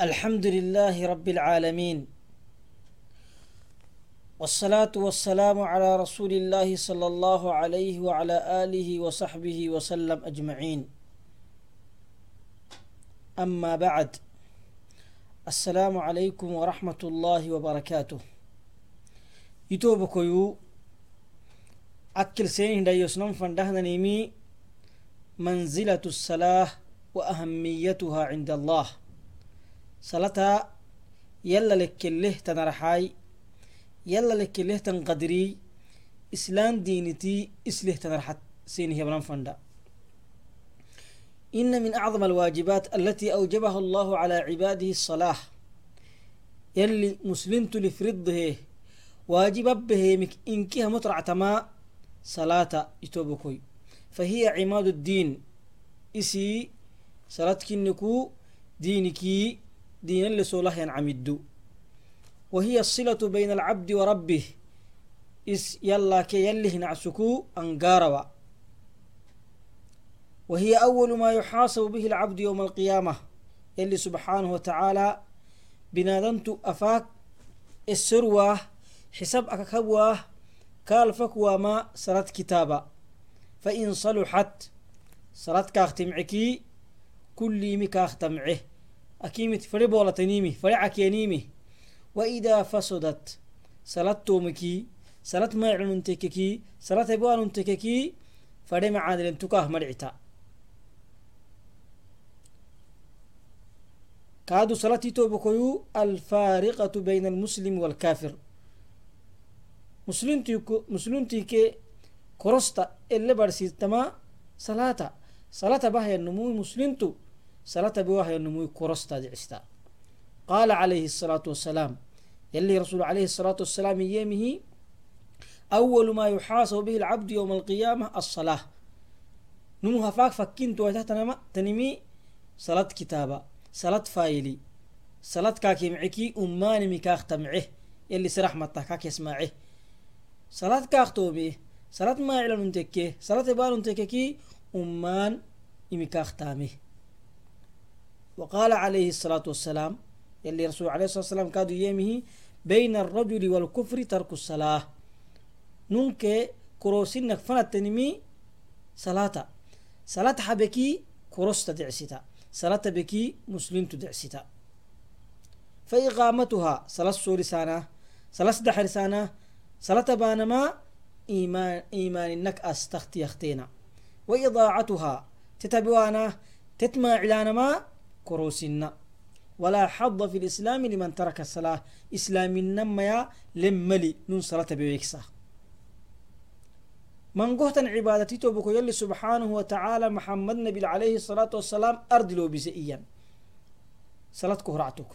الحمد لله رب العالمين. والصلاة والسلام على رسول الله صلى الله عليه وعلى آله وصحبه وسلم أجمعين. أما بعد السلام عليكم ورحمة الله وبركاته. يتوبكيو أكل سين دا يسنم فندهنا نيمي منزلة الصلاة وأهميتها عند الله. صلاة يلا لكله تنرحاي يلا لكله تنقدري إسلام دينتي إسله تنرحت سينه بلان فندا إن من أعظم الواجبات التي أوجبها الله على عباده الصلاة يلي مسلمت لفرضه واجب به إنكها مطرعة ما صلاة يتوبكوي فهي عماد الدين إسي صلاة كنكو دينكي diinan lesolah yancamiddu wahiya asilatu bayna alcabdi wa rabbih. Is yallake yalli hinacsukuu angarawa wahiya awalu maa yuxaasabu bihi alcabdu yowma alqiyaamah. Yalli subxaanahu watacaalaa binaadantu afaag esorwaah xisab akakabwaah kaalfakwaama sarad kitaaba. Fain saluxat saradkaaktimcikii kulliimi kaaktamce. أكيمت فري بولا تنيمي فري عكينيمي وإذا فسدت سلت تومكي سلت ما يعلن تككي سلت بوان تككي فري معادل تكاه مرعتا كادو صلاتي توبكيو الفارقة بين المسلم والكافر مسلمتي كي كروستا اللي برسيتما صلاة صلاة بها salata bewahayanumuy korostadicista qaala calayhi asalaatu wasalaam yalii rasuulu calayhi asalaatu wasalaam yeemihi awalu maa yuxaasabu bihi alcabdu yowma alqiyaama alsalaa numu hafaak fakkintu tanimi salad kitaaba salad faayili salad kaakimciki ummaanimi kaaktamce yali siraxmata kakesmace salad kaaktoomi salad maacilanun salad ebaanun tekkeki ummaan imikaaktaame وقال عليه الصلاة والسلام يلي رسول عليه الصلاة والسلام كادو يمه بين الرجل والكفر ترك الصلاة. نونك كروسينك فنت تنمي صلاة صلاة حبكي كروس تدعستا صلاة بكي مسلم تدعستا فإقامتها صلاة سورسانة صلاة دحرسانة صلاة بانما إيمان إيمان إنك أستختي يختينا. وإضاعتها تتبوانا تتما إعلانما korosina walaa xada fi lislaami liman taraka salaa islaaminamaya lemmali nun salata beweeksa mangohtan cibaadatiito boko yalli subxaanahu watacaala maxamed nabil calayhi salaatu wasalaam ardi loobise iyan. Salad kohoractuk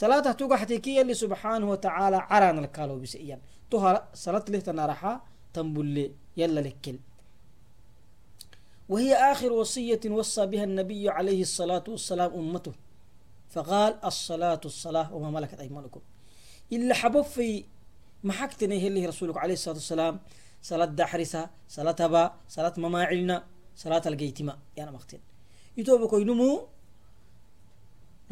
salaatah tugaxtiki yalli subxaanahu watacaala caraanalkaa iyan. Toha salad leh tanaraxa tanbulle وهي آخر وصية وصى بها النبي عليه الصلاة والسلام أمته. فقال الصلاة الصلاة وما ملكت أيمانكم. إلا حبب في محكتني اللي رسولك عليه الصلاة والسلام. صلاة دحرسة صلاة با صلاة مماعلنا صلاة القيتما يعني مقتل يتوبك ينمو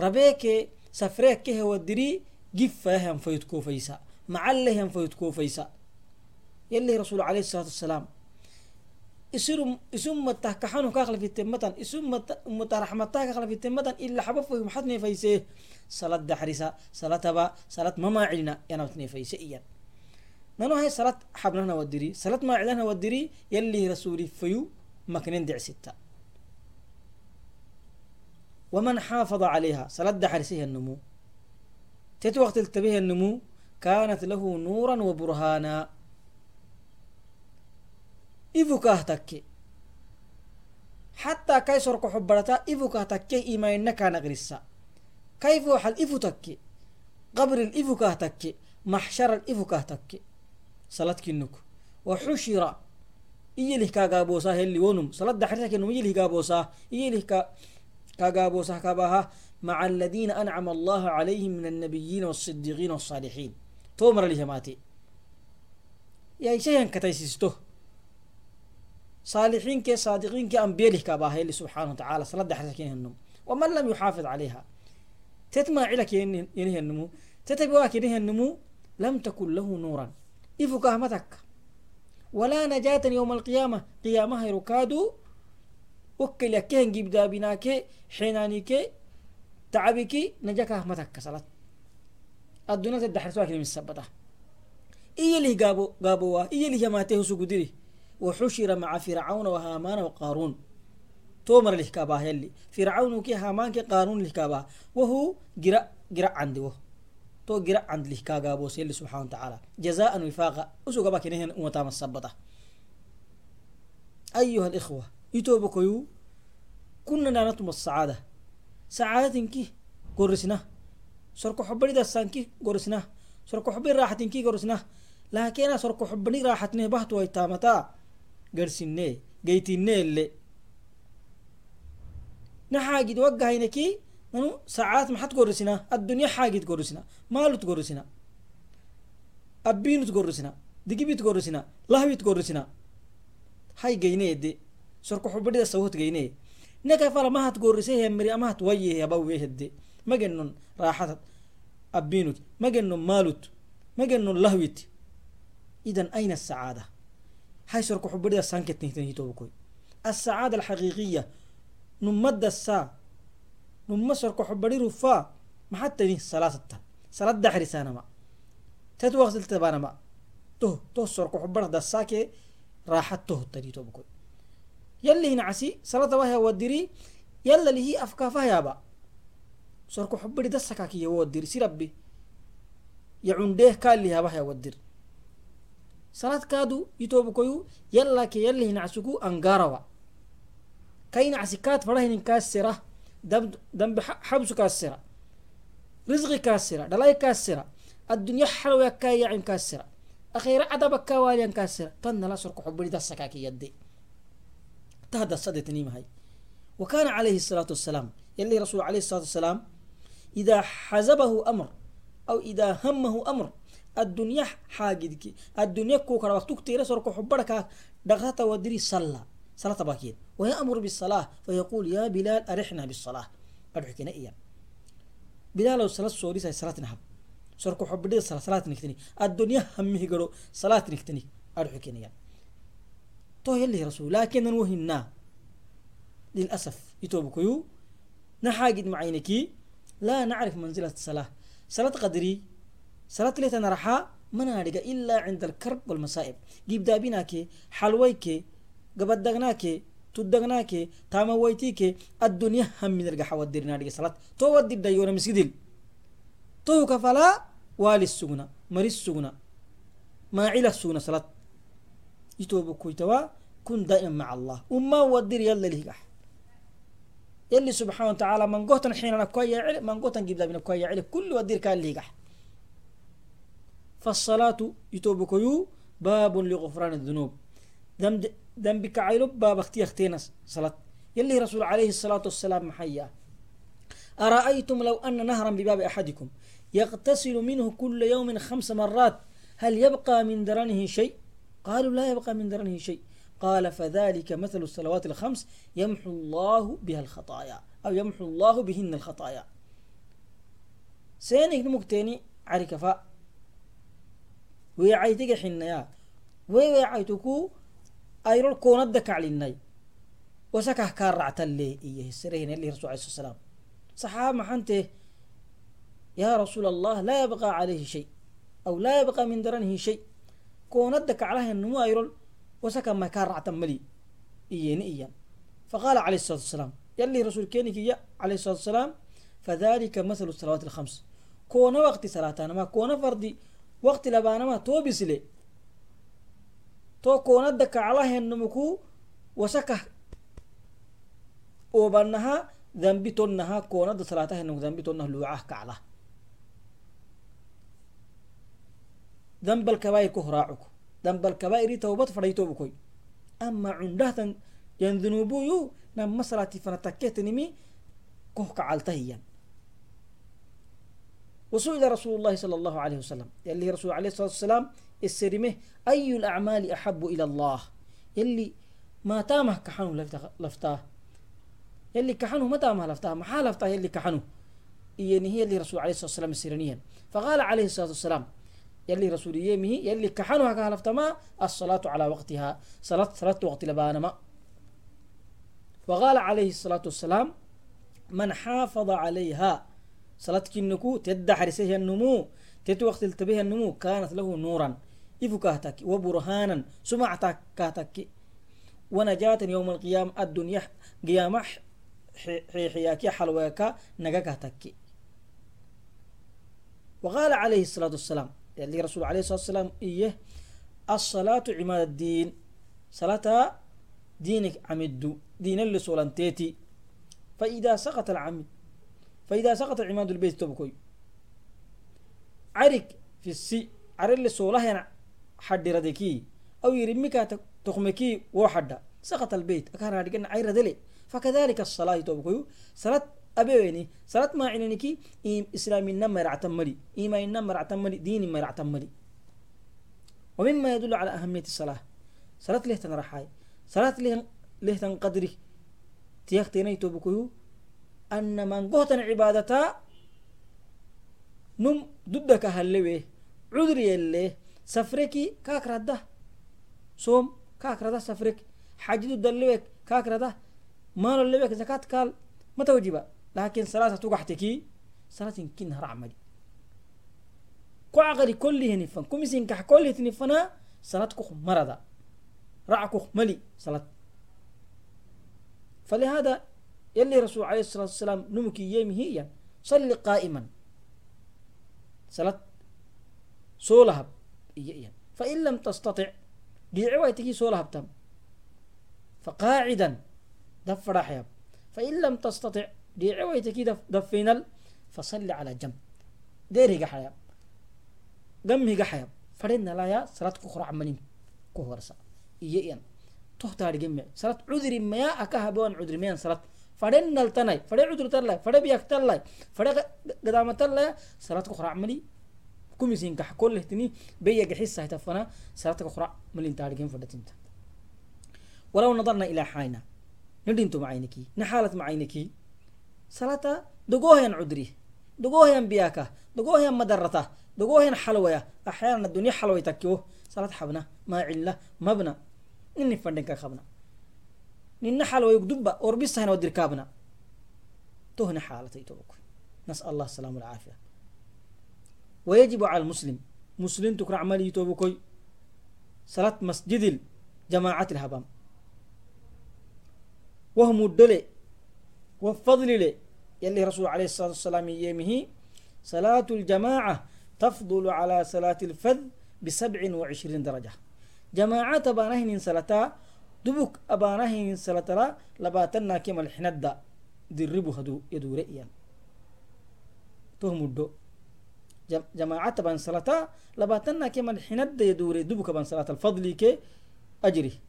ربيك سفريك كه ودري قفة هم فيتكو فيسا. معلة هم فيتكو فيسا. يلي رسول عليه الصلاة والسلام. isir isumata kaxanu kakhlafite matan isumata umata raxmata kakhlafite matan ila xabafoy maxaad neefayse? Salad daxrisa salataba salad mamaacilina إفكاه تكي حتى كاي سرق حبرتا إفكاه تكي إما إنك نغرسا كيف حل إفو تكي قبر الإفكاه تكي محشر الإفكاه تكي صلاة كنك وحشر إيه كاغابوسا اللي ونم صلاة دحرتك إنه إيه كاغابوسا إيه كاغابوسا كاباها مع الذين أنعم الله عليهم من النبيين والصديقين والصالحين تومر لهماتي يا شيء كتيسيستو صالحين كي صادقين كي أنبياء كاباها اللي سبحانه وتعالى. صلاة حسكين النوم ومن لم يحافظ عليها تتما علك ينهي النمو تتبواك ينهي النمو لم تكن له نورا. إفو كهمتك ولا نجاة يوم القيامة. قيامها يركادو وكل يكين جيب دابناك حينانيك تعبك نجاك أحمتك صلاة. الدنيا تدحر سواك من السبتة إيه اللي قابو قابوا إيه اللي جماته سقدري waxushira maca fircawna wahaamaana waqaaruun tomar lihkabaa helli. Fircawnuki hamaanki qaaruun lihkabaa wahu gira gira candiwo to gira cand lihkaagaabos helli subxana watacaala jazaan wifaaqa. Usugaba kinehen umatama sabata ayuha alikhwa itobokoyu kuna naanatum asacaada sacaadatinki gorisna sorkoxobanidasanki gorisna sorkoxobi raaxatinki gorisna laakena sorkoxobani raaxatnebahtuwaitaamataa garsinee geytineele na xaagid waggahaynaki nanu sacaad maxad gorisina? Addunya xaagid gorisina? Maalut gorisina? Abbinut gorisina? Digibit gorisina? Lahwit gorisina? Hay geyneede sorko xubidhida sawhot geynee nakafala mahat gorisehya miri wayehe abawehede magenon raaxatad abbinut magenon maalut. Magenon lahwit. Idan aina sacaada? haysorka xubadhida sanketnhitobkoy asacaada alxaqiiqiya numadasa numasorka xubadhiru faa maxatani salaasatan saladda xirisaanama waqsiltabaanama toh toh sorka xubadhda saake raaxa tohtanhitobkoy yalli hinacsi saladabahya wadiri yalla afkaafahyaaba sorka xubadhi dasakakiya wadir si rabbi yacundeeh kaalihaabaha wadir حبري رفا ما حتى ني صلاة التا صلاة دحري سانا ما تتوغ تلتبانا ما تو تو سركو حبري دا ساكي راحت تو تدي تو بكوي يلي هنا عسي صلاة وهي ودري يلا اللي هي أفكافها يابا سركو حبري دا سكاكي يودري سي ربي يعنديه كان لها وهي ودر صلاة كادو يتوبكويو يلا كي يلي هنا عسكو أنقاروا كاين عسكات فرهن كاسرة دم حبس كاسرة رزق كاسرة دلاي كاسرة الدنيا حلوة كايا عين كاسرة أخيرا أدبك كواليا كاسرة تن لا سرق حبري دسكاكي يدي تهدى الصدت نيم هاي وكان عليه الصلاة والسلام يلي رسول عليه الصلاة والسلام إذا حزبه أمر أو إذا همه أمر addunya xaagidki addunya kuu kara waqtugtiira sorko xubbarhkaa dhaqata wadiri salla sala tabakiid wayaamuru bisalaah fayaquul yaa bilaal arixna bisalaah adxukina iya bilaalow sala soodisay salaatna sorko xubidhida sala salaatniktini addunya hamihigaro salaatniktini adxukiniya to rasul laakinan wahinaa lilasaf itoobukuyu naxaagid macayniki laa nacrif manzilata salah salad qadri صلاة قدري صلاة ليتنا نرحا منارق إلا عند الكرب والمصائب. جيب دابيناكي حلويكي قبدغناكي تدغناكي تاما ويتيكي الدنيا هم من رجع حودرنا رجع صلاة تو ودي دايونا مسجدل تو كفلا والي السجنة مري السجنة ما عيلة السجنة صلاة يتوب كويتوا كن دائما مع الله. وما ودير يلا لهجح يلي سبحانه وتعالى من قوتن حين كويا علم من قوتن جيب دابنا كويا علم كل ودير كان لهجح فالصلاة يتوب كيو باب لغفران الذنوب. ذنب ذنبك عيلب باب أختي اختينس صلاة. يلي رسول عليه الصلاة والسلام محيا أرأيتم لو أن نهرا بباب أحدكم يغتسل منه كل يوم خمس مرات هل يبقى من درنه شيء؟ قالوا لا يبقى من درنه شيء. قال فذلك مثل الصلوات الخمس يمحو الله بها الخطايا أو يمحو الله بهن الخطايا. سينك نمكتيني عركفا weecaytigaxinaya weweecaytuku ayrol koonadda kaclinay wasakah kaa ractalle iyo rasul alai salaam saxaa maxantee yaa rasuul allah laa yabqaa calayhi shay aw laa yabqaa min daranihi shay. Koonadda kaclahanumu ayrol wasaka ma kaa racta mali iyeni iyan. Faqaala calayh salatu wasalaam yallii rasuulkeenikiya calayhi salatu wasalaam fadalika mathalu salawaati alkhams. Koona waqti salaataanama koona fardi waqti labaanama too bisile too koonadda kaclahennomuku wasakah obannaha dambi tonnaha koonadda salaatahennomu dambi tonnah luucah kaclah dambalkabaa'ir ku horaacuku dambalkabaa'iri tawbad fadhaytoobukoy ama cundhahtan yan dunuubuyu namma salaati fana takkeetanimi koh kacaltahiyan وسئل رسول الله صلى الله عليه وسلم. يلي رسول عليه الصلاة والسلام السرمه أي الأعمال أحب إلى الله؟ يلي ما تامه كحنو لفتاه يلي كحنو ما تامه لفتاه ما لفتاه يلي كحنو. إينه يلي رسول عليه الصلاة والسلام السيرانيا فقال عليه الصلاة والسلام يلي رسول يمه يلي كحنها كهلفتما الصلاة على وقتها صلاة صلاة وقت لبانما وقال عليه الصلاة والسلام من حافظ عليها صلاة كنكو تد حرسه النمو تت وقت التبه النمو كانت له نورا إفكاهتك وبرهانا سمعتك كاتك ونجاة يوم القيامة الدنيا قيامة حيحياك حلوك نجاكاتك وقال عليه الصلاة والسلام اللي رسول عليه الصلاة والسلام إيه الصلاة عماد الدين صلاة دينك عمد دين اللي سولنتيتي فإذا سقط العمد فإذا سقط عماد البيت تبكوي عرك في السي عرق اللي سوله يعني حد ردكي أو يرميك تخمكي وحدا سقط البيت أكان هذيك عير دلي فكذلك الصلاة تبكوي صلاة أبيني صلاة ما عينيكي إيم إسلام النمر يعتمري إيمان النمر يعتمري دين ما يعتمري ومما يدل على أهمية الصلاة صلاة له تنرحاي صلاة له له تنقدري تيختيني تبكوي أن من قهتن عبادتا نم ضدك هلوي عذري اللي سفركي كاك رده صوم كاك رده سفرك حاجة دلوك كاك رده مال اللي زكاة قال ما توجبه لكن صلاة توقحتكي صلاة كنها رعملي كو عقلي كله نفن كو مسين كح كله نفنا صلاة كخ مرضى رع كخ ملي صلاة فلهذا يلي رسول عليه الصلاة والسلام نمكي يمي هي صل قائما صلاة سولها فإن لم تستطع ديعويتك سولها بتم فقاعدا دفر حياب فإن لم تستطع ديعويتك دفينل فصل على جنب ديري قحيا قمي قحيا فرنا لا يا صلاة كخرى عملين كهورسا إيئين تهتار جمع صلاة عذر ما أكها بوان عذر ميان صلاة fadhe naltanay fadhe cudurtarlay fadhe biyagtarlay fadhe gadaamatarlay salaad ku qorac mali kumisin gax kollehtini beya gaxisay tafana salaad walaw nadarna ilaa xayna nadhintu macayniki naxaalat macayniki salaata dogoohayan cudri dogoohayan biyaaka dogoohayan madarata dogoohayan xalwaya axyaana dunya xalway salaad xabna maa cilla mabna ini fadhinka qabna nina xalwaygdunba orbisahna wadirkaabna tohna xaalatay tobaku nasal allah asalaamu alcaafiya wayajibu cala almuslim. Muslimtu kuna camaliyi tobakoy salat masjidil jamaacati lhabaam wahmuddole wafadlile yali rasul alayhi salatu wasalaam yeemihi salaatu ljamaaca tafdulu calaa salaati alfad bisabcin wa cishriin daraja. Jamaaca tabaanahinin salataa بسبع وعشرين درجة جماعة أبانهن صلاة دبك أبانهن صلاة لباتنا كما الحندة دربو هدو يدو رئيا تهم الدو جماعة بان صلاة لباتنا كما الحندة يدوري دبك بان صلاة الفضل كي أجري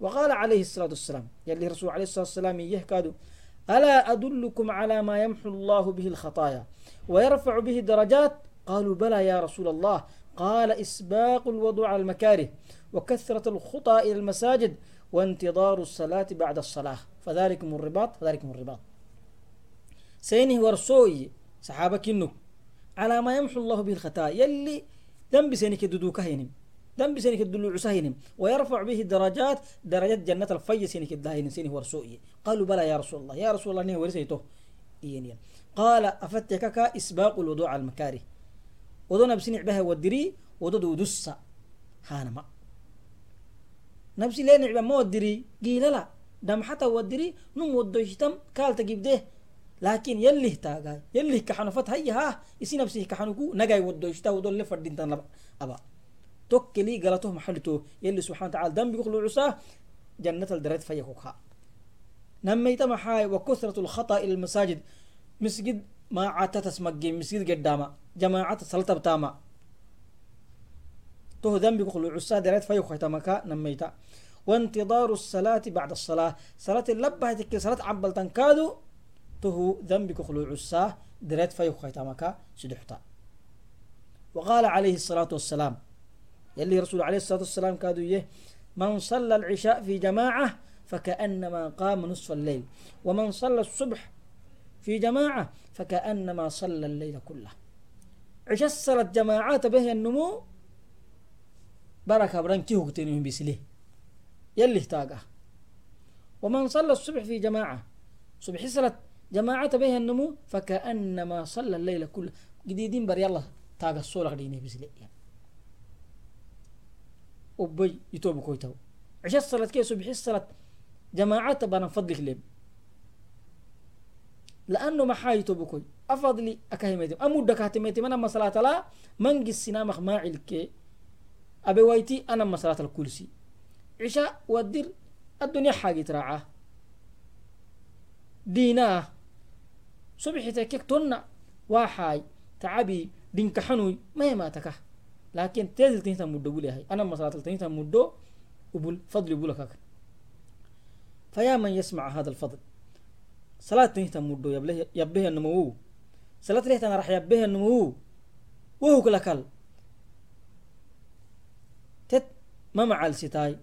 وقال عليه الصلاة والسلام يلي رسول عليه الصلاة والسلام يهكادو ألا أدلكم على ما يمحو الله به الخطايا ويرفع به درجات قالوا بلى يا رسول الله قال إسباق الوضوء على المكاره وكثرة الخطى إلى المساجد وانتظار الصلاة بعد الصلاة. فذلكم الرباط فذلكم الرباط. سينه ورسوي صحابة كنو على ما يمحو الله به الخطايا يلي ذنب سينك دودوك هينم ذنب سينك الدلوع سهينم ويرفع به درجات درجات جنة الفي سينك الدهين سينه ورسوي. قالوا بلى يا رسول الله يا رسول الله نيه ورسيته. قال أفتكك إسباق الوضوء على المكاره. wadonabsi nicbaha wadiri wadodudussa hanama nabsi le nicba moodiri giilala damxata wadiri num wadoshtam kaalta gibdeh laakin yalih taagaa yalih kaxanofat hayahaah isi nabsih kaxanuku nagai wadoshta wadole fadhintan aba tokkeli galatoh maxalito yali subxana watacala dambigukhlucusaa janatal dareed fayakukha namayta maxaay wa kusrat lkhata ila masaajid misgid ذنب يخلو عساه جنة الدرجة فيكوكها نميت محاي وكثرة الخطأ إلى المساجد مسجد ما عاتت اسمجي مسجد قداما جماعة صلاة بتاما تو ذنب يخلو عساه درجة فيكوكها تمكا نميتا وانتظار الصلاة بعد الصلاة صلاة اللبة تكي صلاة عبل تنكادو تو ذنب يخلو عساه درجة فيكوكها تمكا سدحتا وقال عليه الصلاة والسلام يلي رسول عليه الصلاة والسلام كادوا يه من صلى العشاء في جماعة فكأنما قام نصف الليل ومن صلى الصبح في جماعة فكأنما صلى الليل كله. الصلاة جماعات به النمو بركة برنكيه كتنهم بسليه يلي احتاجه. ومن صلى الصبح في جماعة صبح صلاة جماعة به النمو فكأنما صلى الليل كله. جديدين بر يلا تاغا الصورة غديني بسلي وبي يتوب كويتو. عشاء الصلاة كي صبح الصلاة جماعة بنا فضلك لهم لأنه ما حايتو بكوي أفضلي أكاهمتي أمود كاتمتي من أما صلاة لا منجي السنامخ ما علكي أبي ويتي أنا أما صلاة الكرسي عشاء ودير الدنيا حاجة تراعاه ديناه صبحي تكيك تنا واحاي تعبي دينك حنوي ما يماتك لكن تنزل تنتا مدو بولي هاي أنا ما صلاة تنتا مدو وبول فضل بولك فيا من يسمع هذا الفضل salaatnihta mudho yabbehenamawow salatnihtan arax yabbehenamawow wohuklakal tet mamacalsitaay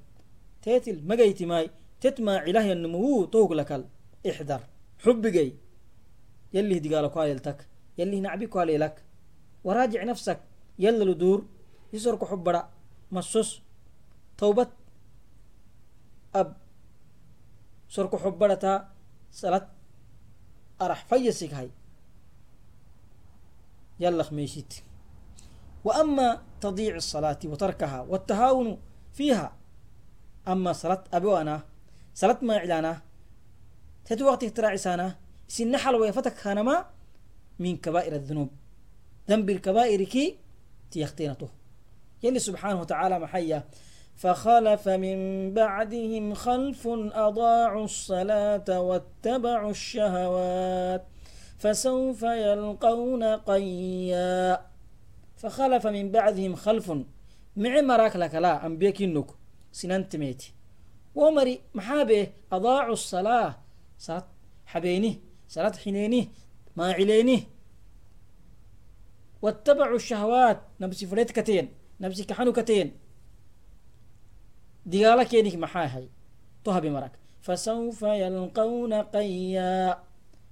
tetil magaytimaay tet maacilahenamawow tohuklakal ixdar. Xubigay yallih digaalo ku haleeltak nacbi ku haleelak waraajic nafsak. Yallalu duur. Isorku xubbadha masus tawbad ab. Sorku xubbadhataa salad arxfayasighay yallax meeshid wa amaa tadiicu asalaati wa tarkahaa watahaawunu fiiha. Amaa salad aboanah salad maacilana tati waqti ixtiraacisaana isin naxal weefatak hanamaa min kabaa'ir adunuub dambi lkabaa'irikii tiyaktinatuh yalli subxaanahu wa tacaala maxaya فخلف من بعدهم خلف أضاعوا الصلاة واتبعوا الشهوات فسوف يلقون قيا. فخلف من بعدهم خلف. معي مراك لك؟ لا أم بيكينك سننت ميتي. ومري محابه أضاعوا الصلاة. صلاة حبيني صلاة حنيني ما عليني. واتبعوا الشهوات. نبسي فريت كتين نبسي كحنو كتين ديالا كينك محاهي توها بمرك فسوف يلقون قيا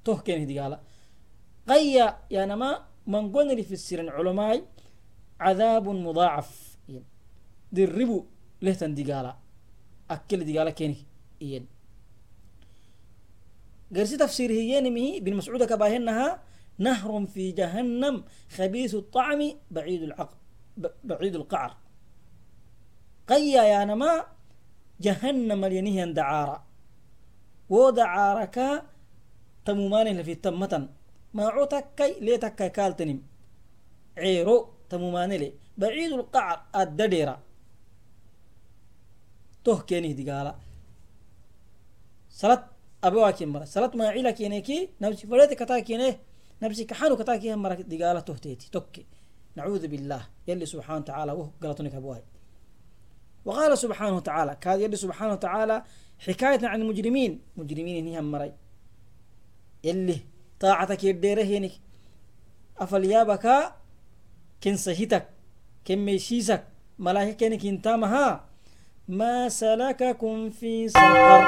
توه كينك ديالا قيا يا نما من قلنا في السير العلماء عذاب مضاعف دربوا لهتن ديالا أكل ديالا كينك إين قرسي تفسير هي نمي بن مسعود كباهنها نهر في جهنم قيا يا نما جهنم الينيه دعارة ودعارك تمومان في التمة ما عوتكي ليه تكي كالتنم. عيرو تمومان لي بعيد القعر الدديرة. توه كيني دي قالا صلاة أبوا كين مرة. صلاة ما عيلا كينيكي. نفسي فريت كتا كينيه نفسي كحانو كتا كيه مرة دقالة تهتيتي توكي. نعوذ بالله. يلي سبحانه وتعالى وهو قلطنك أبواي وقال سبحانه وتعالى كاد يلي سبحانه وتعالى حكاية عن المجرمين. مجرمين هنيهم مري. يلي طاعتك يديره هنك أفليابك كن سهيتك كن ميشيسك ملاهي كنك انتامها ما سلككم في سقر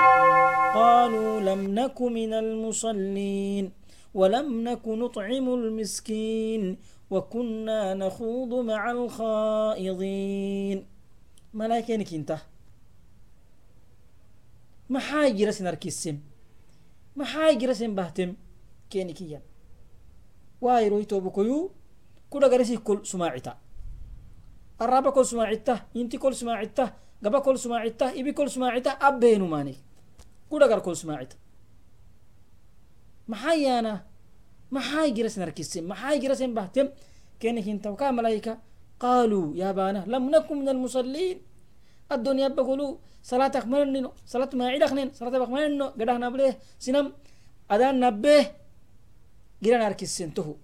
قالوا لم نك من المصلين ولم نك نطعم المسكين وكنا نخوض مع الخائضين. malaaikeeni kinta maxaa jira sin arkissem maxaa jira sin bahtem keeni kiyyan waairohitobukoyu kudagarisi kol sumaacita. Araba kol sumaacita inti kol sumaacitta gaba kol sumaacitta ibi kol sumaacitta abbeenumaani kudhagar kol sumaacita. Maxaa yaana? Maxaa jira sin maxaa jira sin bahtem keeni kinta wakaa قالوا يا بانا لم نكن من المصلين. الدنيا بقولوا صلاة أخمرنينو صلاة ما عيد أخنين صلاة أخمرنينو قدها نبله سنم أدان نبه جيران نارك تهو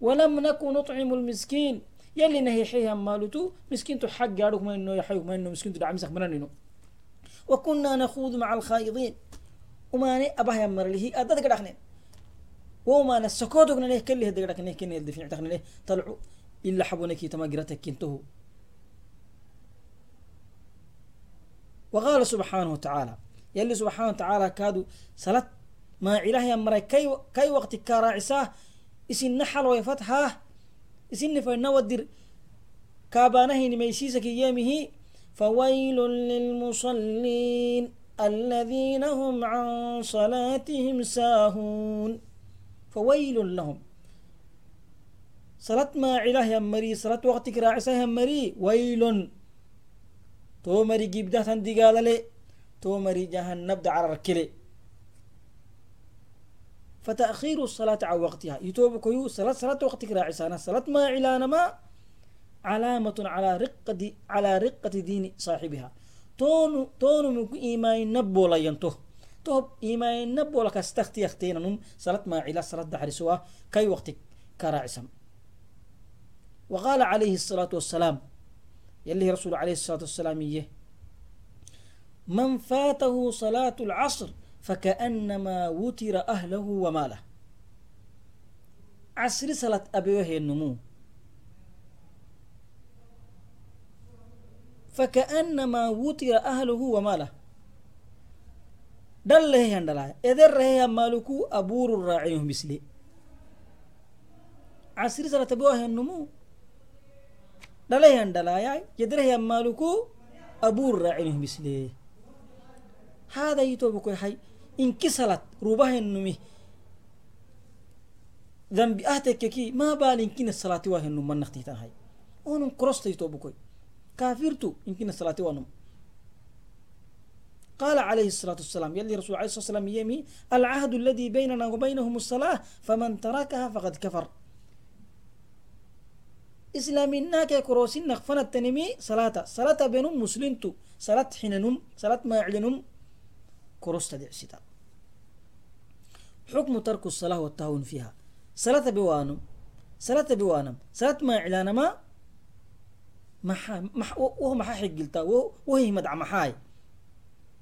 ولم نكن نطعم المسكين. يلي نهي حيها مالتو مسكين تحق ياروك ما إنه يحيوك ما إنه مسكين تدعم سخمرنينو وكنا نخوض مع الخائضين. وما أبه يمر له أدد قد أخنين وما نسكوتك نليه كله دقرك نليه كنه الدفيع تخنين طلعوا. إلا حبونك تما قرتك كنته وقال سبحانه وتعالى يلي سبحانه وتعالى كادوا صلاة ما إلهي أمري كي, كي وقت كراعساه إسن نحل ويفتحاه إسن فإنه ودر كابانه نميسيسك يامه فويل للمصلين الذين هم عن صلاتهم ساهون. فويل لهم. صلاة ما عله يمري صلاة وقتك راعسة يمري ويل تو مري جيبدا تندي قال لي تو مري جهنم دعر ركلي فتأخير الصلاة عن وقتها يتوب كيو صلاة صلاة وقتك راعسة صلاة ما علانا ما علامة على رقة على رقة دين صاحبها تون تون من إيمان نبو لا ينتو توب إيمان نبو لك استختي اختين نم صلاة ما علا صلاة دحرسوا كي وقتك كراعسم وقال عليه الصلاة والسلام يلي رسول عليه الصلاة والسلام إيه من فاته صلاة العصر فكأنما وتر أهله وماله عصر صلاة أبيه النمو فكأنما وتر أهله وماله دله هندلا إذر هي مالكو أبور الراعيهم مثلي عصر صلاة أبيه النمو إن كسلت روبه النمي ذنب أهتك كي ما بال إن كن الصلاة واه النم من نختيتها هاي ونم كرست يتوبكوي كافرتو يمكن الصلاة ونم قال عليه الصلاة والسلام يلي رسول عليه الصلاة والسلام يمي العهد الذي بيننا وبينهم الصلاة فمن تركها فقد كفر islaminakee korosinak fanattanimi salata salata benum muslintu salat xinanum salat maaclinum korostadesita xukmu tarku salah watahawun fiha salata bewaanum salata bewaanam salat maaclanama maxa max wo wo wohihmadca maxaay.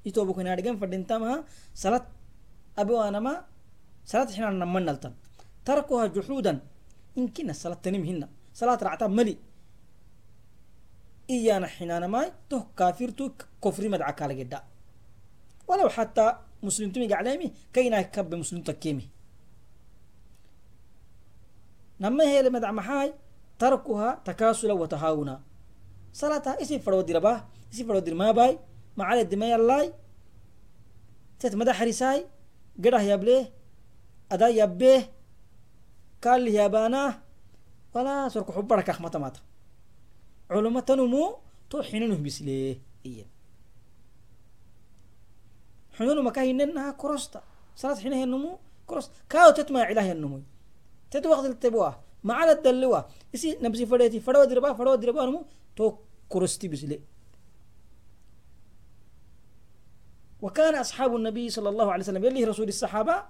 Itobukinaadhigan fadhintamaha salat abewaanama salat xinanna manaltan tarkuha juxuudan inkina salattanimhina salaad raactaa mali. Iyaana xinaanamay toh kaafirtu kofrimad cakalagedha walow xataa muslimtumi gacleemi kainaa kabbe muslimta kemi nama hele madac maxaay? Tarkuha takaasula watahaawuna salaata isi fadhodirabaa isi fadhodirmaabaay macale dimayallaay tet madaxarisaay gedhah yablee adaa yabbee kaalihyabaanaa لمدع محاي تركها تكاسلا وتهاونا صلاة اسم فرو دربا اسم فرو ما باي ما على الدماء اللاي تت مدى حريساي قراه يبليه أدا يبيه قال لي يابانا ولا سرق حبرك أخمة ماتا علماء تنمو تو حيننه بسليه إيان حنون مكاهي إنها كروستا صلاة حينها النمو كروس كاو تتما إلهي النمو تتو وقت التبواه ما على الدلوا إسي نبسي فديتي فدوا دربا فدوا دربا نمو تو كروستي بسلي وكان أصحاب النبي صلى الله عليه وسلم يلي رسول الصحابة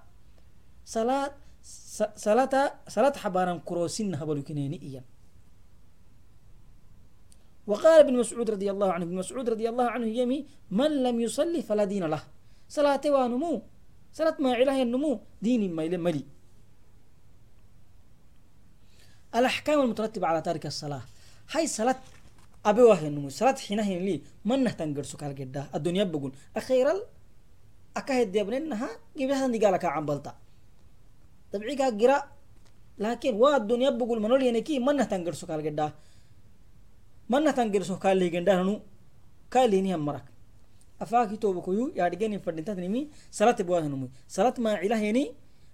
صلاة صلاة صلاة حبانا كروسين هبلو كنيني إيان وقال ابن مسعود رضي الله عنه ابن مسعود رضي الله عنه يمي من لم يصلي فلا دين له صلاة ونمو صلاة ما إله النمو دين ما ملي الأحكام المترتبة على تارك الصلاة هاي صلاة أبي واه النمو صلاة حينها لي من نهتنقر سكال جدا الدنيا بقول أخيرا أكاهد dabcigaa gira laakiin waa dunya bugul manolyaneki manahtan gerso kaalgedhaa manahtan gerso kaaleegendhaananu kaaleenihan marak afaaki tobakoyu yaadhigenin fadhintatinimi salate salat maacilaheni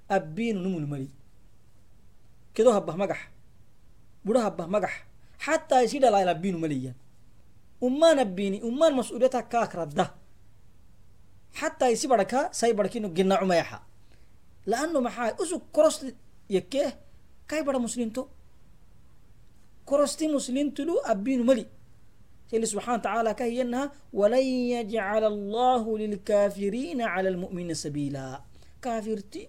abbiinu numulmali kedo habbah magax budha habbah magax xataa isi dhalaayl abbiinu maliya ummaan abbiini ummaan mas'uuliyata kaakradda xataa isi barhka sai barhkino ginacumayaxa هبه مقح حتى يسيد لا يلبين مليا وما نبيني وما مسؤوليتها كاك رده حتى يسي بركا ساي بركينو جنا عميحا لأنه محاي أسو كروس يكيه كاي بدا مسلم تو كروستي مسلم تلو أبين ملي اللي سبحانه وتعالى كهينها ولن يجعل الله للكافرين على المؤمنين سبيلا كافرتي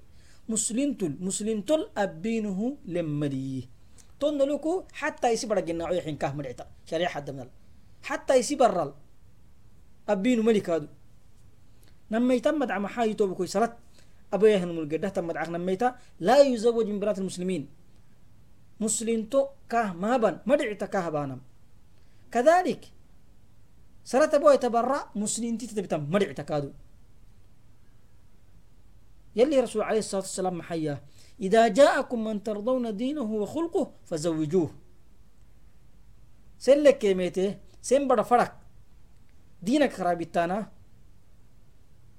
مسلمتل مسلمتل أبينه لمري تندلكو حتى يسيبر جنا عيحين كاه مرعتا شريعة حد من حتى يسيبر أبينه ملك هذا نما يتمد عم حايتو بكوي صلاة أبويه من القدة تمد عقنا ميتا لا يزوج من بنات المسلمين مسلم تو كاه مابن مدعتا كاه بانم كذلك صلاة أبوه يتبرع مسلم تتبتم مدعتا كادو يلي رسول عليه الصلاة والسلام محيا إذا جاءكم من ترضون دينه وخلقه فزوجوه سلك كيميته سن بڑا فرق دينك خرابيتانا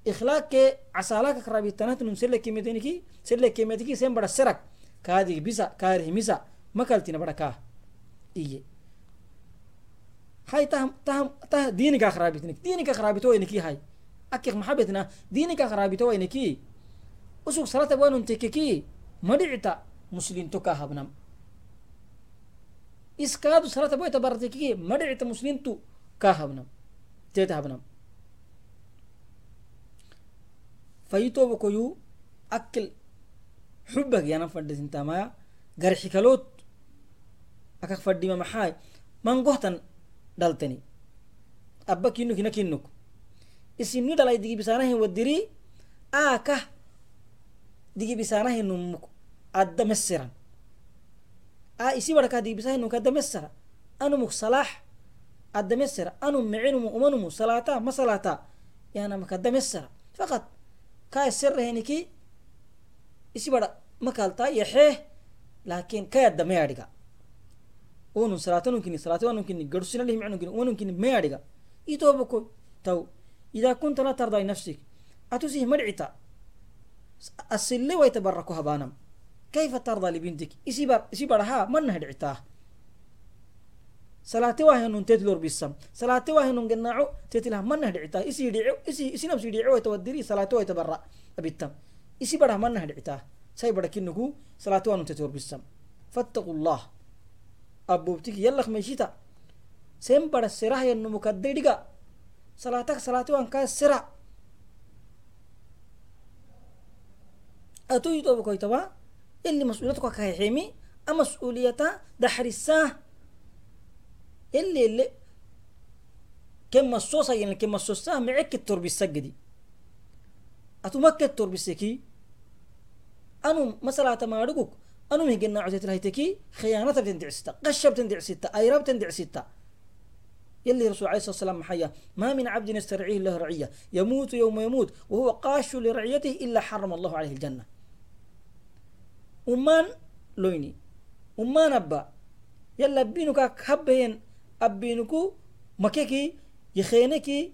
ikhlaaqe casaalaaka karabitanatinum selekemeteniki selekemetiki sen bara serak kaadigi bisa kaari himisa makaltina bara kaa iye hay tah tah tah diiniga karabitnik wayniki hay akik maxabetna diiniga karabito wayniki usug salata madhicita muslinto kaa habnam iskaadu salata madhicita muslintu kaa habnam teeta habnam fayitoba koyu akil xubag yanan fadhisintamaya garxikaloot akak fadhima maxaay mangohtan dhaltani abba kinuk hina kinuk isinni dhalay digibisaanahin wadiri aakah digibisaanahinumuk adda mesiran a isi barka digibisahinumuk adda mesara anumuk salaax adda mesara anum micinumu umanumu salata ma salata yanamak adda mesara kaya sirahiniki isibara makalta yaxee laakin kaya dameadiga unun salaatanunkini salaatanunkini garsinalih manunkini ununkini meadiga itobako taw ida kunta la tardaa nafsik atusih madcita asile waita barako habanam kaifa tardaa libintik isibar isibaraha manahadcitaa salaati waa hinu teet lor bissam salaate waa hinu genaaco teetilah manah dhicitaa isii isii isi nabsi dhico way tawadiri salaate way tabarra abitam isi barah manah dhicitaa say barakinuku salaate waa hinu teet lor bissam fattaqu llah abboobtiki yallak meyshita sen bara serah yannumu kadde dhiga salaatak salaate waan kaa sera atuyi tobokoytaba illi kakahexemi a mas'uuliyata daharisa. اللي اللي كم الصوصة يعني كم الصوصة معك التربي السجدي. أتو مكة التربي السكي؟ أنو مثلا تمارقك أنو مهجنا عزيت الهيتكي خيانة بتندع ستة قشة بتندع ستة أيرا بتندع ستة. يلي رسول عليه الصلاة والسلام محيا ما من عبد يسترعيه له رعية يموت يوم يموت وهو قاش لرعيته إلا حرم الله عليه الجنة. ummaan loyni ummaan abba yalla abbinuka habbayen abbinuku makeki yakheneki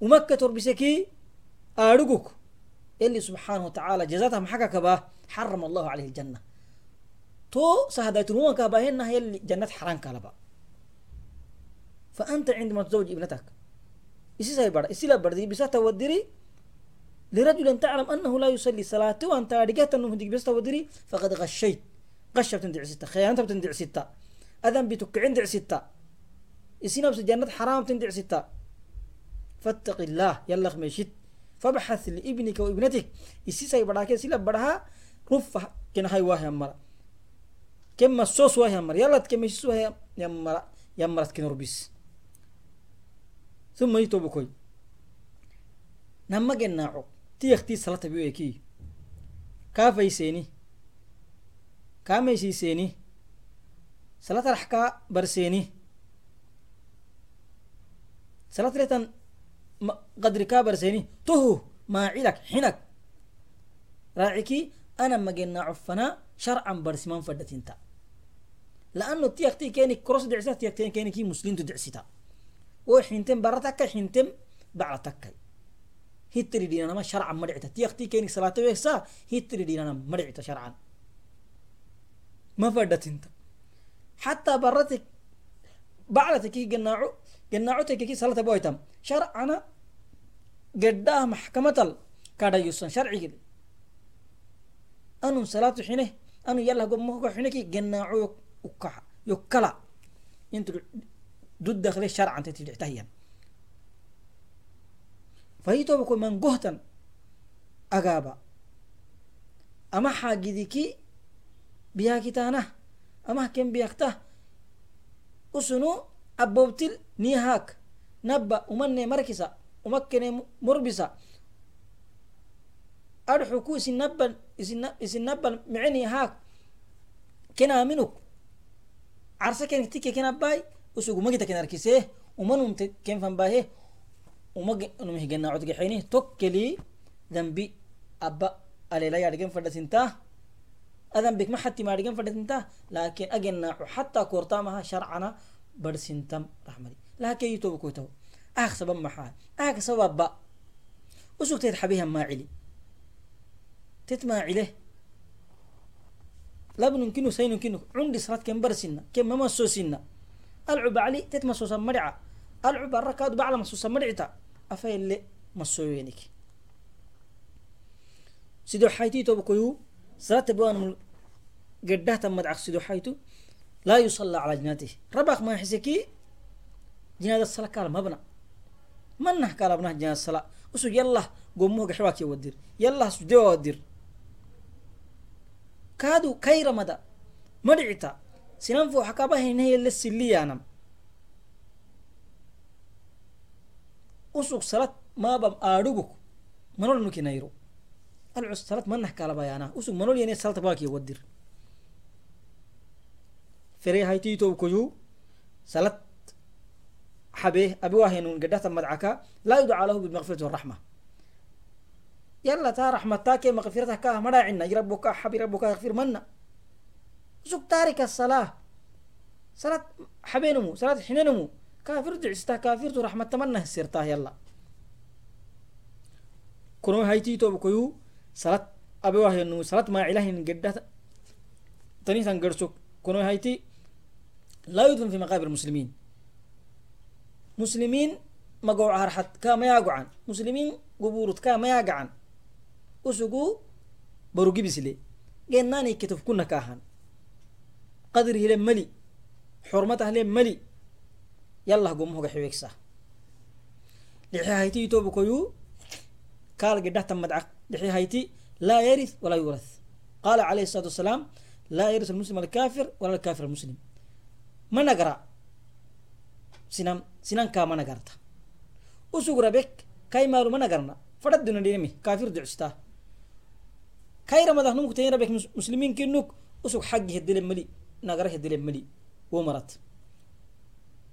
umakka torbiseki aadhuguk يلي سبحانه وتعالى جزاتها محكا كبا حرم الله عليه الجنة. تو سهدات روما كبا هنا يلي جنة حرام كالبا. فأنت عندما تزوج ابنتك إسي سايبر إسي لبردي بسا تودري لرجل تعلم أنه لا يصلي صلاته وأنت أرجعت أنه هديك بس تودري فقد غشيت. qashabtan dhicisita khiyaantabtan dhicsita adanbi tukicin dhicsita isinabsi jannad xaraamtan dhicsita fattaqi illaah yallaq meeshid fabxath liibnika wa ibnatik. Isisay badhaakee sila badhahaa rufa kinahay waahyammara kema sos waahyammara yalladke meeshis waahyammara yammarat kinorbis uma itobokoy namagenaaco tiyaktii salata biyoekii kaa meeshiiseeni sala tarax kaa barseeni sala tiretan qadri kaa barseeni tuhu maacilak xinak. Raaciki ana magenaa cuffanaa sharcan barsiman fadhatinta. Laano ti akti keeni koros decsita ah ti akti keeni ki muslimtu decsita oo xinten bara takkay xinten baca takkay hitiri sharcan ma dhicita keeni salaata beeksaa hitiri dhiinana sharcan ma fadhatinta xataa barati bacdata kii ganaaco ganaaco take kii salata boytam sharcana gedhaah maxkamatal kadhayusan sharcigid anun salaatu xine anun yalla gomoko xineki ganaaco ukaxa yokala intu du dakle sharcan mangohtan agaaba ama xaagidiki بياكيتانا أما كم بيكتا أسنو أبوبتل نيهاك. نبأ أمني مركسا أمكني مربسا أرحكو إسن نبا إسن نبأ معني هاك كنا منك عرسا كان تكي كنا بأي. أسوكو مجتا كنا ركسيه ومنهم كن فان بأيه. ومج نمه جنا عدق حينه توكلي. ذنبي. أبا. أليلا يارجن فرد سنتاه adambik ma xati maadhigen fadhasintaa laakin agenaaco xataa koortaamaha sharcana barsintam rahmadi lahakeyi toba koytaho ahak sabab maxaa ahak sababba usugteed xabihan maacili tet maacile labnunkinu saynunkinu cundi salat ken barsina ken mamasosina alcu bacli tet masosa madhica alcu barakaadu bacla masosa madhicita afayle masoyenik sido xayti toba koyu salata buanmul gedhahta madcaq sido xaytu laa yusalla calaa jinaatih rabak maaxiseki jinaada sala kaala mabna manah kaalabnah jinaada sala usug yallah gomuhoga xewakiya wadir yallah sudewa wadir kaadu kayramada madhicita sinan fo xakabahaynahayale siliyaanam usug salat maabam aadhuguk manol nukinayro alcus salat manah kaalabayaana usug manol yene salta bakiya wadir fere haytitob koyu salat xabe abiwahenun gedhata madcaka laa yudcaa lahu bilmaqfirati waraxma yala taa raxmataa ke maqfirata kaah madhaacina irabuka xabi rabuka yakfir mana usug taarika salaa. Salat xabenumu salat xinenumu kaafir dicistaa kaafirtu raxmata mana sirtaa yala kuno haytitob koyu salat abiwahenum salat maacilahin gedhata tanisan gerso kuno hayti laa yudfan fi maqaabir muslimiin. Muslimiin magooc harxad kaa mayaa gocan muslimiin guburut kaa mayaa gacan. Usugu barugibisle gennaani ketuf kuna kaahan qadri hile mali xurmata hile mali yallah gomuhoga xewegsa lixi hayti itobu koyu kaal gedhahta madcaq lixi hayti laa yarith walaa yurath qaala calayhi الsalatu wasalaam laa yarith almuslim alkafir wala alkafir almuslim mana gara sinam sinankaa mana garta usug rabek kai maalu mana garna fadhaduna dhinami kafir ducistaa kai ramadah numuk tayin rabek muslimin kinuk usug xaggi hedile mali nagara hedile mali wo marat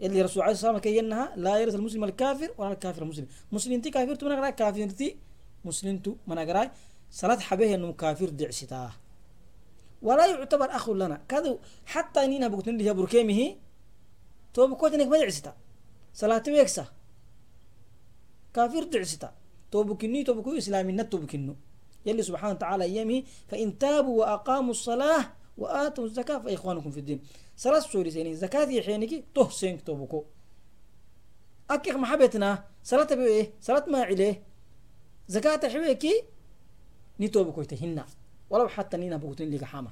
اللي رسول عليه الصلاة والسلام كينها لا يرث المسلم الكافر ولا الكافر المسلم مسلم تي كافر تو منغراي كافر تي مسلم تو منغراي صلاة حبيه انه كافر دعستا ولا يعتبر اخ لنا كذا حتى انينا بقتن لي بركيمه تو بكوت انك ما دعستا صلاة ويكسا كافر دعستا تو بكني تو بكو اسلامي نت بكنو يلي سبحانه وتعالى ايامه فان تابوا واقاموا الصلاة واتوا الزكاة فاخوانكم في الدين صلاة سوري سيني زكاة يحينك زكاة حويكي نتوب كويتهن. ولو حتى نينا بوتين لك حما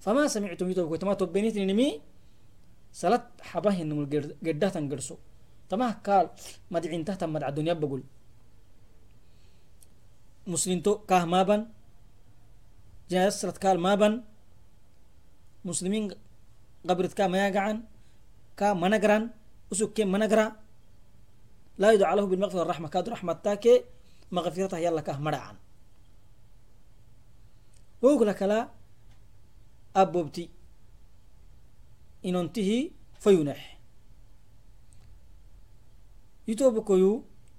فما سمعتم يتوب كويت. ما توبينيت نمي سلت حبه نمول قدهتا قرسو تماه قال مدعين تحت مدع الدنيا بقول. مسلم تو كاه ما بن. جاس سلت قال ما بن. مسلمين قبرت كا ما يقعن. كا منقران أسوك كي منقران laa yudcaa lahu bilmaqfira raxma kaad raxmataake maqfirata yallakah madhacan wowgla kala abobti inontihi fayuneex yitobokoyu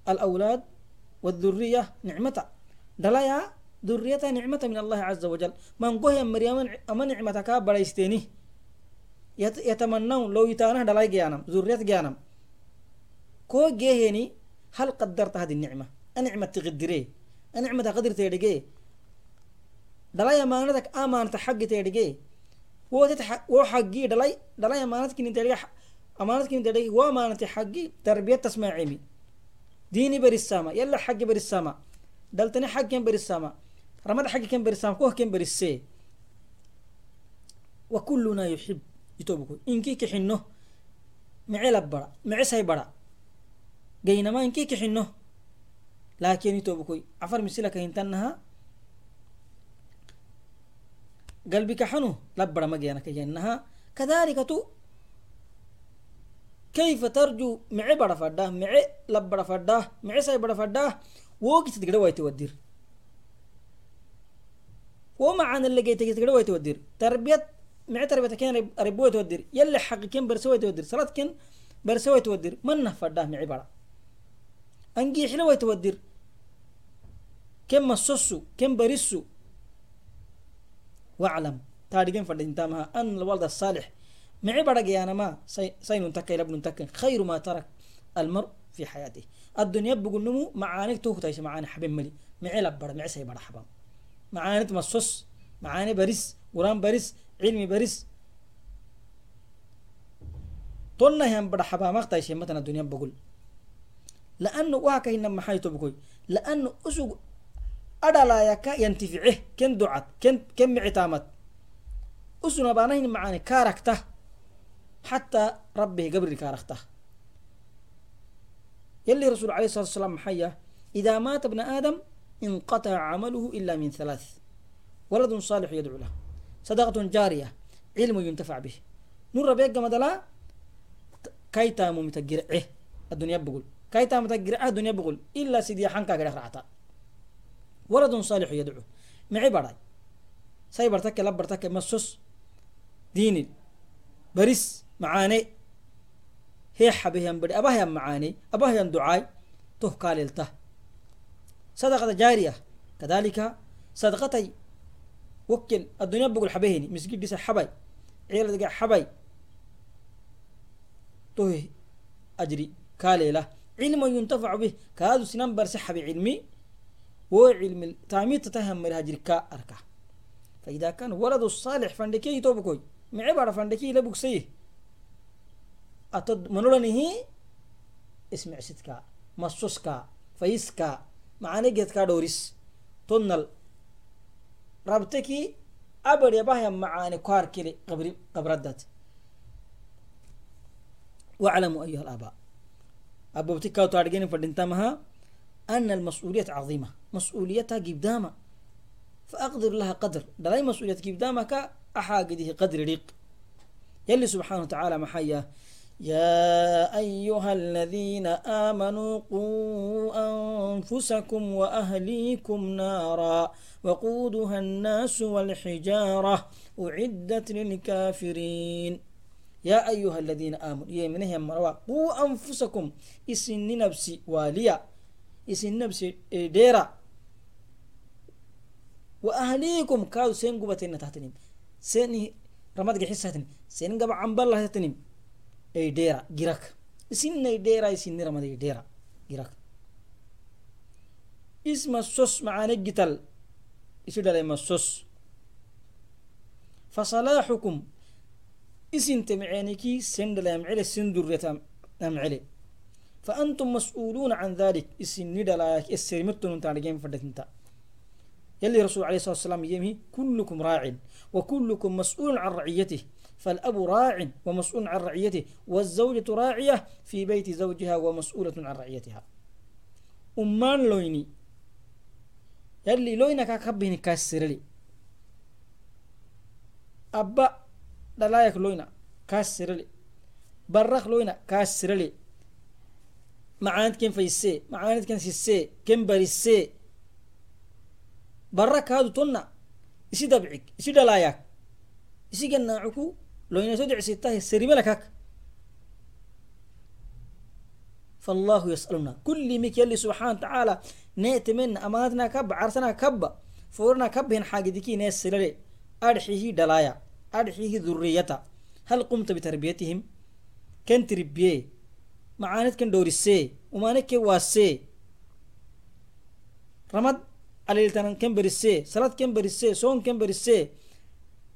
alawlaad wadhuriya nicmata dhalaya dhuriyata nicmata min allahi caza wajal mangohe mariyama ama nicmata kaa badhaysteeni yatamanau low itaanah dhalay geyanam dhuriyat geyanam koo geeheni hal qadarta hadi nicma. Anicma tiqidire anicmata qadirteedhige dhalay amaanadak amaanata xaggiteedhige wotet wo xaggi dhalay dhalay amaanadkinintedhige amaanadkinintedhige wo amaanate xaggi tarbiyad diini berisama yalla xaggi berisama daltani xagg berisama ramad xaggi ken berisama koh ken berisee wa kulunaa yuxib itobko inkii kixinno mece bara mece bara gaynama inki kixino laakini tobkoy cafar misila kahintanaha galbi kaxanu labbarama geena kayennaha kadalika tu kayfa tarju mice bara faddah mice lab bara mice say bara faddah wo gisit gede wayte wo macanallegeyte gisit gede wayte waddir tarbiyat mice tarbiyata ken arib wayte waddir xaqi ken berse wayte waddir salad ken berse wayte manah faddah mice bara angixile waitawadir ken masosu ken barisu waclam taadhigen fadhintamaha ana alwalda asalix mici baragyanama sainuntakka ilabnuntakken khayru ma tarak almar fi xayaatih addunya bugunumu macaanig tuhutaysha macaani xabin mali mici labara micisay bara xabam macaanid masos macaani baris quraan baris cilmi baris tonnahian bara xabaamaqtayshe matan addunya bugul laanu waa kahina maxay tobkoy laanu usug adhalayaka yantifice ken ducad ken ken micitaamad usunabaanahin macaani kaarakta xataa rabbihi gabri kaarakta يلي رسول عليه الصلاة والسلام محيا إذا مات ابن آدم انقطع عمله إلا من ثلاث ولد صالح يدعو له صدقة جارية علم ينتفع به نور بيقى مدلا كايتا متجرعه الدنيا بقول kaytamata girah dunya boqol ilaa sidii xankaa gadheh raacta waladun saalixu yadcu mici badhay say bartake la bartake masus diinin baris macaane heexabahyaan bari abahyaan macaane abahyaan ducaay toh kaalilta sadaqada jaariya kadalika sadaqatay wakil addunya bogol xabaheni misgidhisa xabay ciiladga xabay tohi ajri kaaleela cilma yuntafacu bih kaadu sinan barse xabi cilmi wo cilmi taamita tahamariha jirka arka faida kana waladu saalix fandheke hitobakoy mice bara fandheke ila bugsaye atod manolanihi ismicsidka masuska fayiska macaanegedka dhooris tonnal rabteki abadebahya macaane kwaar kele qabri qabradat waclamu ayuha alabaa قبردت واعلموا أيها الآباء أبو بتكا وتارجين فدنتمها أن المسؤولية عظيمة مسؤوليتها قدامة فأقدر لها قدر دلاي مسؤولية قدامك أحاقده قدر ريق يلي سبحانه وتعالى محيا يا أيها الذين آمنوا قوا أنفسكم وأهليكم نارا وقودها الناس والحجارة أعدت للكافرين يا أيها الذين آمنوا يا منهم مروا قوا أنفسكم إسن نفسي واليا إسن نفسي إيه، ديرا. وأهليكم كاو سين قبتين تحتنم. سين رمض حسة تنم سين قبع عن بالله تنم أي ديرا جرك إسن ديرا إسن رمض ديرا جرك إسم السوس معاني قتل إسن السوس؟ فصلاحكم. isinte miceeniki sen dhalay amcele sen durreta amcele فأنتم مسؤولون عن ذلك إسني دلاك السرمتن تارجين فدتنتا يلي رسول عليه الصلاة والسلام يمي كلكم راع وكلكم مسؤول عن رعيته فالأب راع ومسؤول عن رعيته والزوجة راعية في بيت زوجها ومسؤولة عن رعيتها أمان لويني يلي لوينا كاكبهن كاسر لي أبا dhalaayak loyna kaas sirali. Barak loyna kaas sirali. Macaanid ken faysee macaanid ken sisee ken barisee. Bara kaadu tonna isi dabcig isi dhalayaak isi naacuku loyna so decsitahe serimelakak fallahu yasaluna. Kulli mik yalli subxaana tacaala neetemena amaanadna kaba carsana kaba foorana kabahen xaagidiki nee sirale adxihi dhalaaya أرحيه دلايا أرحيه ذريتا هل قمت بتربيتهم كن تربيه معانت كن دورسي ومانك واسي رمض عليلتنا كن برسي صلاة كن برسي صوم كن برسي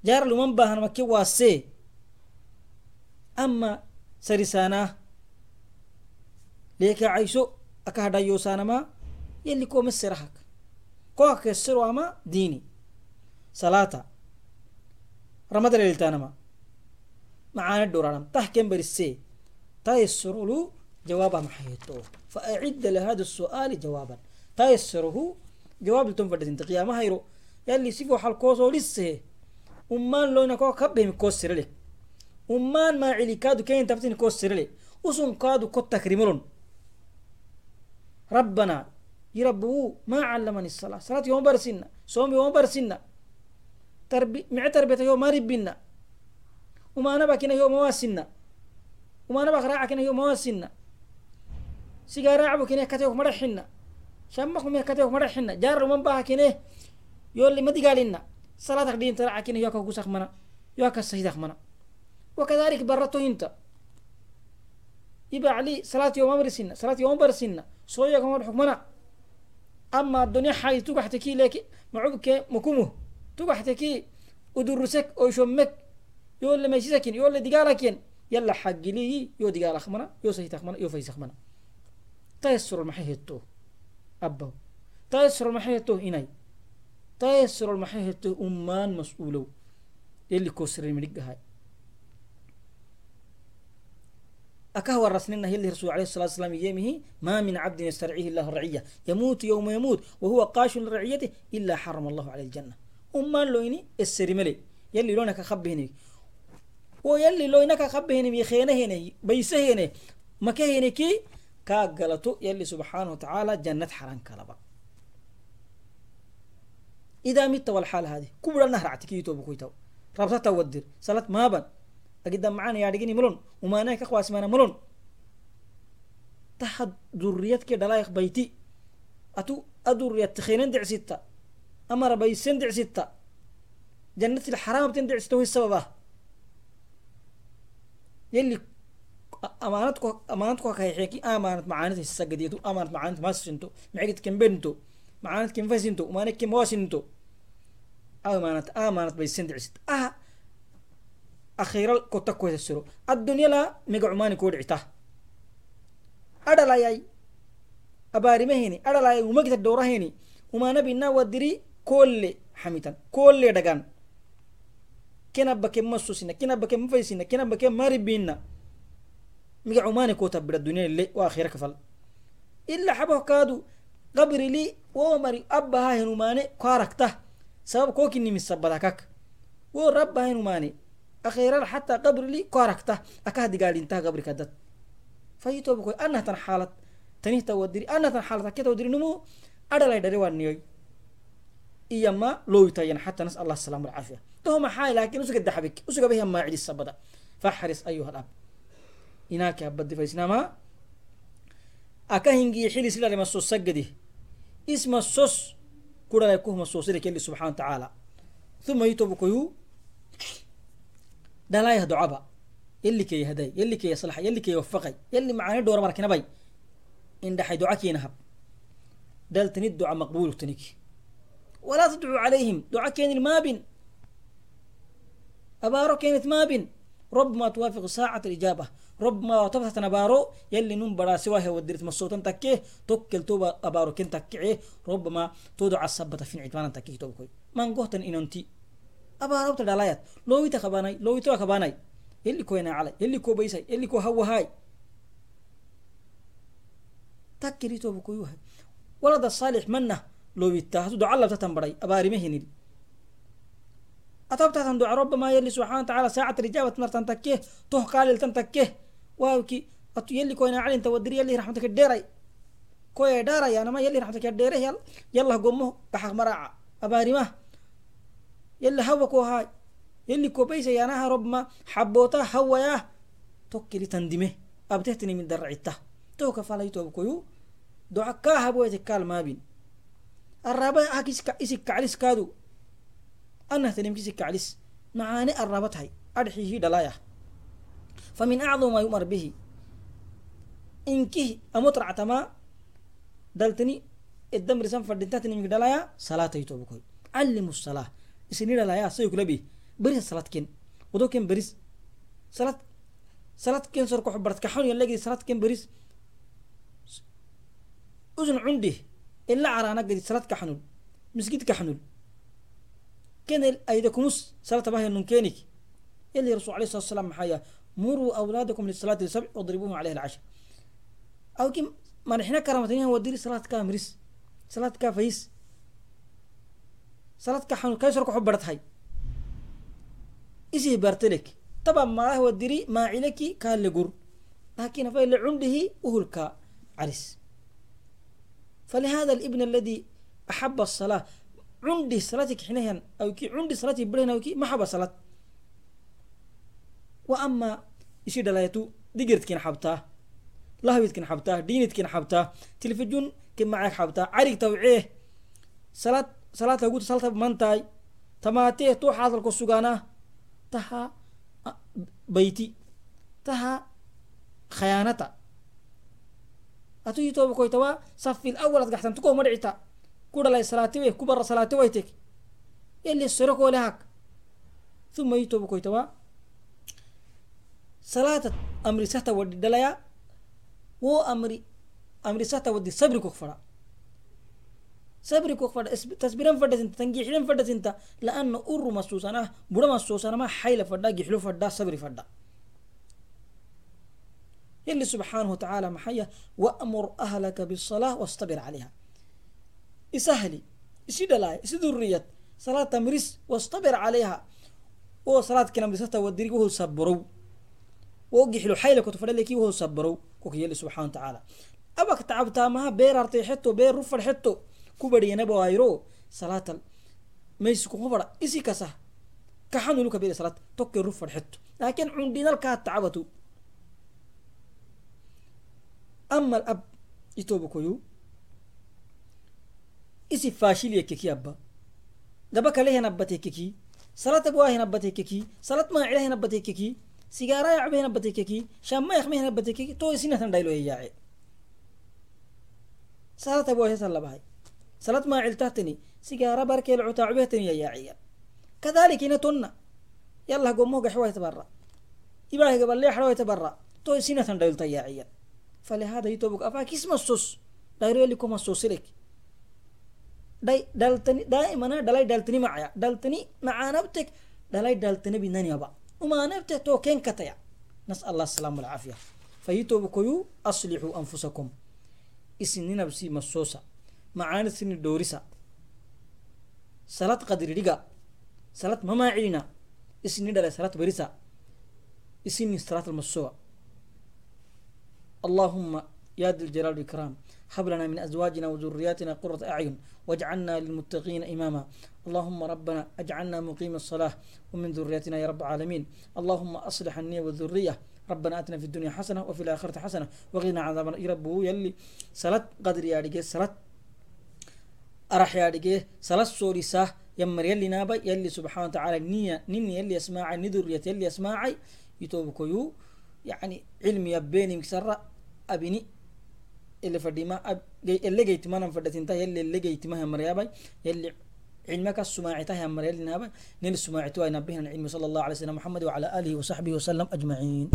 جار لمن باهن مكي واسي أما سرسانا ليك عيشو أكهدا يوسانا ما يلي كو مسرحك كو كسروا أما ramadalelitaanama macaana dhuranam tah kemberise tayasurulu jawaaba maxayeto fa acidda lahada su'aali jawaaban tayasaruhu jawaabluton fadhasinta qiyaamahayro yalli sifo halkoosoolisehe ummaan loyna koo ka koo sirele ummaan maacili kaadu keentaftin koo sirele usun kaadu ko takrimelon rabbana yirabbu maa callamani salaa salaat yooma barsina soom yooma barsina تربي مع تربيته يوم ما ربنا وما نبكنا يوم ما واسنا وما نبغ راعكنا يوم ما واسنا سيجارة عبكنا كتيوك مرحنا شمكم كتيوك مرحنا جار ومن باهكنا يولي ما دقالنا صلاتك دين ترعكنا يوكا قوسك منا. يوكا سيدك منا. وكذلك برته انت. يبقى علي صلاة يوم أمر سنة صلاة يوم أمر سنة سوية كمان حكمنا أما الدنيا حاجة تقع تكي لك معبك مكمه تبحتكي ودرسك أو شمك يولا ميسيسكين يولا دقالكين يلا حق لي يو دقال أخمنا يو سيت خمنا يو فيس خمنا تيسر المحيطه أبو. تيسر المحيطه اني تيسر المحيطه أمان مسؤولو. يلي كسر الملك هاي. أكهو الرسلنا هي اللي رسول عليه الصلاة والسلام يجيمه ما من عبد يسترعيه الله الرعية. يموت يوم يموت وهو قاش لرعيته إلا حرم الله عليه الجنة. umaloyni eserimale yalliloyna kakabehene wo yalliloyna kakabehene yekenehene baysehene makehene ki ka galato yalli subxaana watacaala jannad xaran kalaba. Idaa mita walxaal haadi wadir salad maaban agida yaadhigini malon umaanaya kakwaasmana malon taha duriyadki dhalaayq bayti. Atu aduriyad tikhinan decsita أمر بيسين دع ستة جنة الحرام بتندع ستة السبب يلي أمانتك أمانتك كهي حكي أمانة معانت السجديتو أمانة معانت ما سنتو معيت كم بنتو معانت كم فسنتو ومانك كم واسنتو أمانة أمانة بيسين دع ستة أه akhiral kota kuhesiro addunyala megacumani kodhicita adhalayay abaarimaheni adhalayay umagita dowraheni umana bina wadiri kole hamitan kolle dhagan kena bake masusina kena bake mafaisina kena bake maribina. Miga umani kota bira dunia le wa akhira kafal. Illa habo kadu qabri li wo mari abba ha hinumane karakta sabab ko kinni misabadakak wo rabba ha hinumane hatta qabri li karakta akahdi galinta qabri kadat. Fayito bukoy anna tan halat tanihta wadiri anna tan halat akita wadiri numu adalay dare wanniyoy iyo ma lowtayan xataa nasal allah asalam walcaafiya dahuma xaailaakin usuga daxbik usuga bahiya maacidisabada faxris ayuha alab. Inaaka habadifaysnamaa aka xili silarima sosagadi isma sos kuranay kuhuma soosiri kelli subxana wa uma yitobu dhalaayah docaba yalli haday yalli keeya salxay wafaqay yalli macaani dhowra markinabay indhaxay duca kiina hab. Daltanid duca maqbuulu tanik تنك ولا تدعو عليهم دعاء كان المابن أبارو كانت مابن رب ما توافق ساعة الإجابة رب ما تبثت نبارو يلي نم برا سواه ودرت مصوتا تكيه توكل توبا أبارو كن تكيه ربما تودع السبت في عدوانا تكيه توبكوي من قهتن إنونتي abaarabta dhalayat loowita kabanay loowitoa kabanay yelli koyna calay yelli ko baysay yelli ko hawahay takkiritoba koyuhay walada salix manna loobitaa hasuu duca labtatan baray abaarima hinil atabtatan duca robamaa yali subxana watacaala saacat rijaabat martan takke toh kaaliltan takke waawki yali koyna calinta yali raxmataka dheeray. Koya dhaarayanama yali raxmataka dheereh yallah gomo baxaq maraaca abaarimah yali hawa yali kobaysa yaanaha robma xaboota hawayaah tokkili tandime toh kafalay toobkoyu kaahaboyte kaalmaabin arraabada ah isi kacliskaadu anahnimkisi kaclis. Macaane arraaba tahay. Adhxiihii dhalaayah fa min acdam maa yumar bihi. Inkih amutractamaa daltini idamrisan fadhintatni mik dhalaya salaataytobukoy callimu salaa isini dhalaya say kula saladken wadoken beris. Salad saladken sorkox bartkaxon saladken beris. Usun cundih ila arana gadi salad ka xanul مسجد كحنول كان أيدا كمس صلاة بها النون كينك يلي الرسول عليه الصلاة والسلام حيا مروا أولادكم للصلاة السبع واضربوهم عليها العشر أو كم ما نحن كرامتين وديري صلاة كامريس صلاة كافيس صلاة كحنول كيسر كحب برت هاي إسي برتلك طبعا ما هو الدري ما عليك كان لقر لكن فإلا عنده أهلك عرس فلهذا الابن الذي أحب الصلاة عندي صلاتك حينها أو كي عندي صلاتي برهن أو كي ما حب صلاة وأما يشير دلايتو digirtkin xabtaa lahwidkin xabtaa diinidkin xabtaa tilfijun kin macak xabtaa carig tawcee salaad salaad lagu salta mantaay tamaatee to xaasalko sugaanaa taha bayti taha khayaanata atuyi toba koytawa safi lawalad gaxtan tuko madhicita kudhalay salatiwe kubara salatiwaitek yali sore kole hak uma yi toba koytawa salata amri sahta wadi dhalaya wo amri amri sahta wadi sabri kok fada sabri kok fada tasbiran fadda sinta tangixiren fadda sinta laana uru masuusanah budha masuusanama xayla fadda gixlu fadda sabri fadda yili subxaanahu watacaala maxaya wamur ahlaka bisalaa wastabir calayha isahli isi dhalaay isi duriyad salaad tamris wastabir calayha wo salaadkina misata wadiri wohu saborow wogixilo xayla kotofadhaleki wohu saborow kuka yili subxana watacaala abak tacabtaamaha beerartay xeto beer rufar xeto kubadhiyanaba waayro salaatal maysi kuma fadha isi kasa kaxanulu salaad tokke rufar xeto laakiin cundhinalkaa tacabatu أما الأب يتوب كيو إسي فاشل يككي أبا. دبك عليه نبته ككي صلاة أبواه نبته ككي صلاة ما عليه نبته ككي سيجارة يعبه نبته ككي شام يخمه نبته ككي تو إسي نهتن دايلو هي صلاة أبواه صلى بهاي صلاة ما علتهتني سيجارة بركي العتا عبهتني يا عيال كذلك نتنا يلا قوموا قحوة تبرأ إبراهيم قبل ليه حلوة تبرأ تو إسي نهتن دايلو تياعيا yaaciya falihada yitobuk afaa kismasos dhayroeli komasosirek dai daltani daimana dhalay daltani macaya. Daltani macaanabtek dhalay daltani binaniaba umaanabte to ken kataya. Nas allah asalaam walcaafiya fayitobu koyu aslixuu anfusakum. Isininabsi masoosa macaanidsini dhoorisa salad qadridhiga salad mamaacilina isini dhalay salad berisa. Isini salad almasoa allahuma يا ذا الجلال والإكرام هب لنا من أزواجنا وذرياتنا قرة أعين واجعلنا للمتقين إماما. اللهم ربنا أجعلنا مقيم الصلاة ومن ذريتنا يا رب العالمين. اللهم أصلح النية والذرية. ربنا آتنا في الدنيا حسنة وفي الآخرة حسنة وقنا عذاب ربه يلي صلاة قدر يا رجال صلاة أرح يا رجال صلاة سوري ساه يمر يلي نابا يلي سبحانه وتعالى نية نني يلي يسمعي ندرية يلي يسمعي. يتوبكيو يعني yani cilmiya benimkisarra abini ele fadhima elegeytimanan fadhatinta yelle elegeytima hamariyabai yelle cilmaka sumaacita hamariyalinaba nin sumaacituwainabihinan cilmi sala allahu alay slam muxamad wacala alihi wasaxbihi wasalam ajmaciin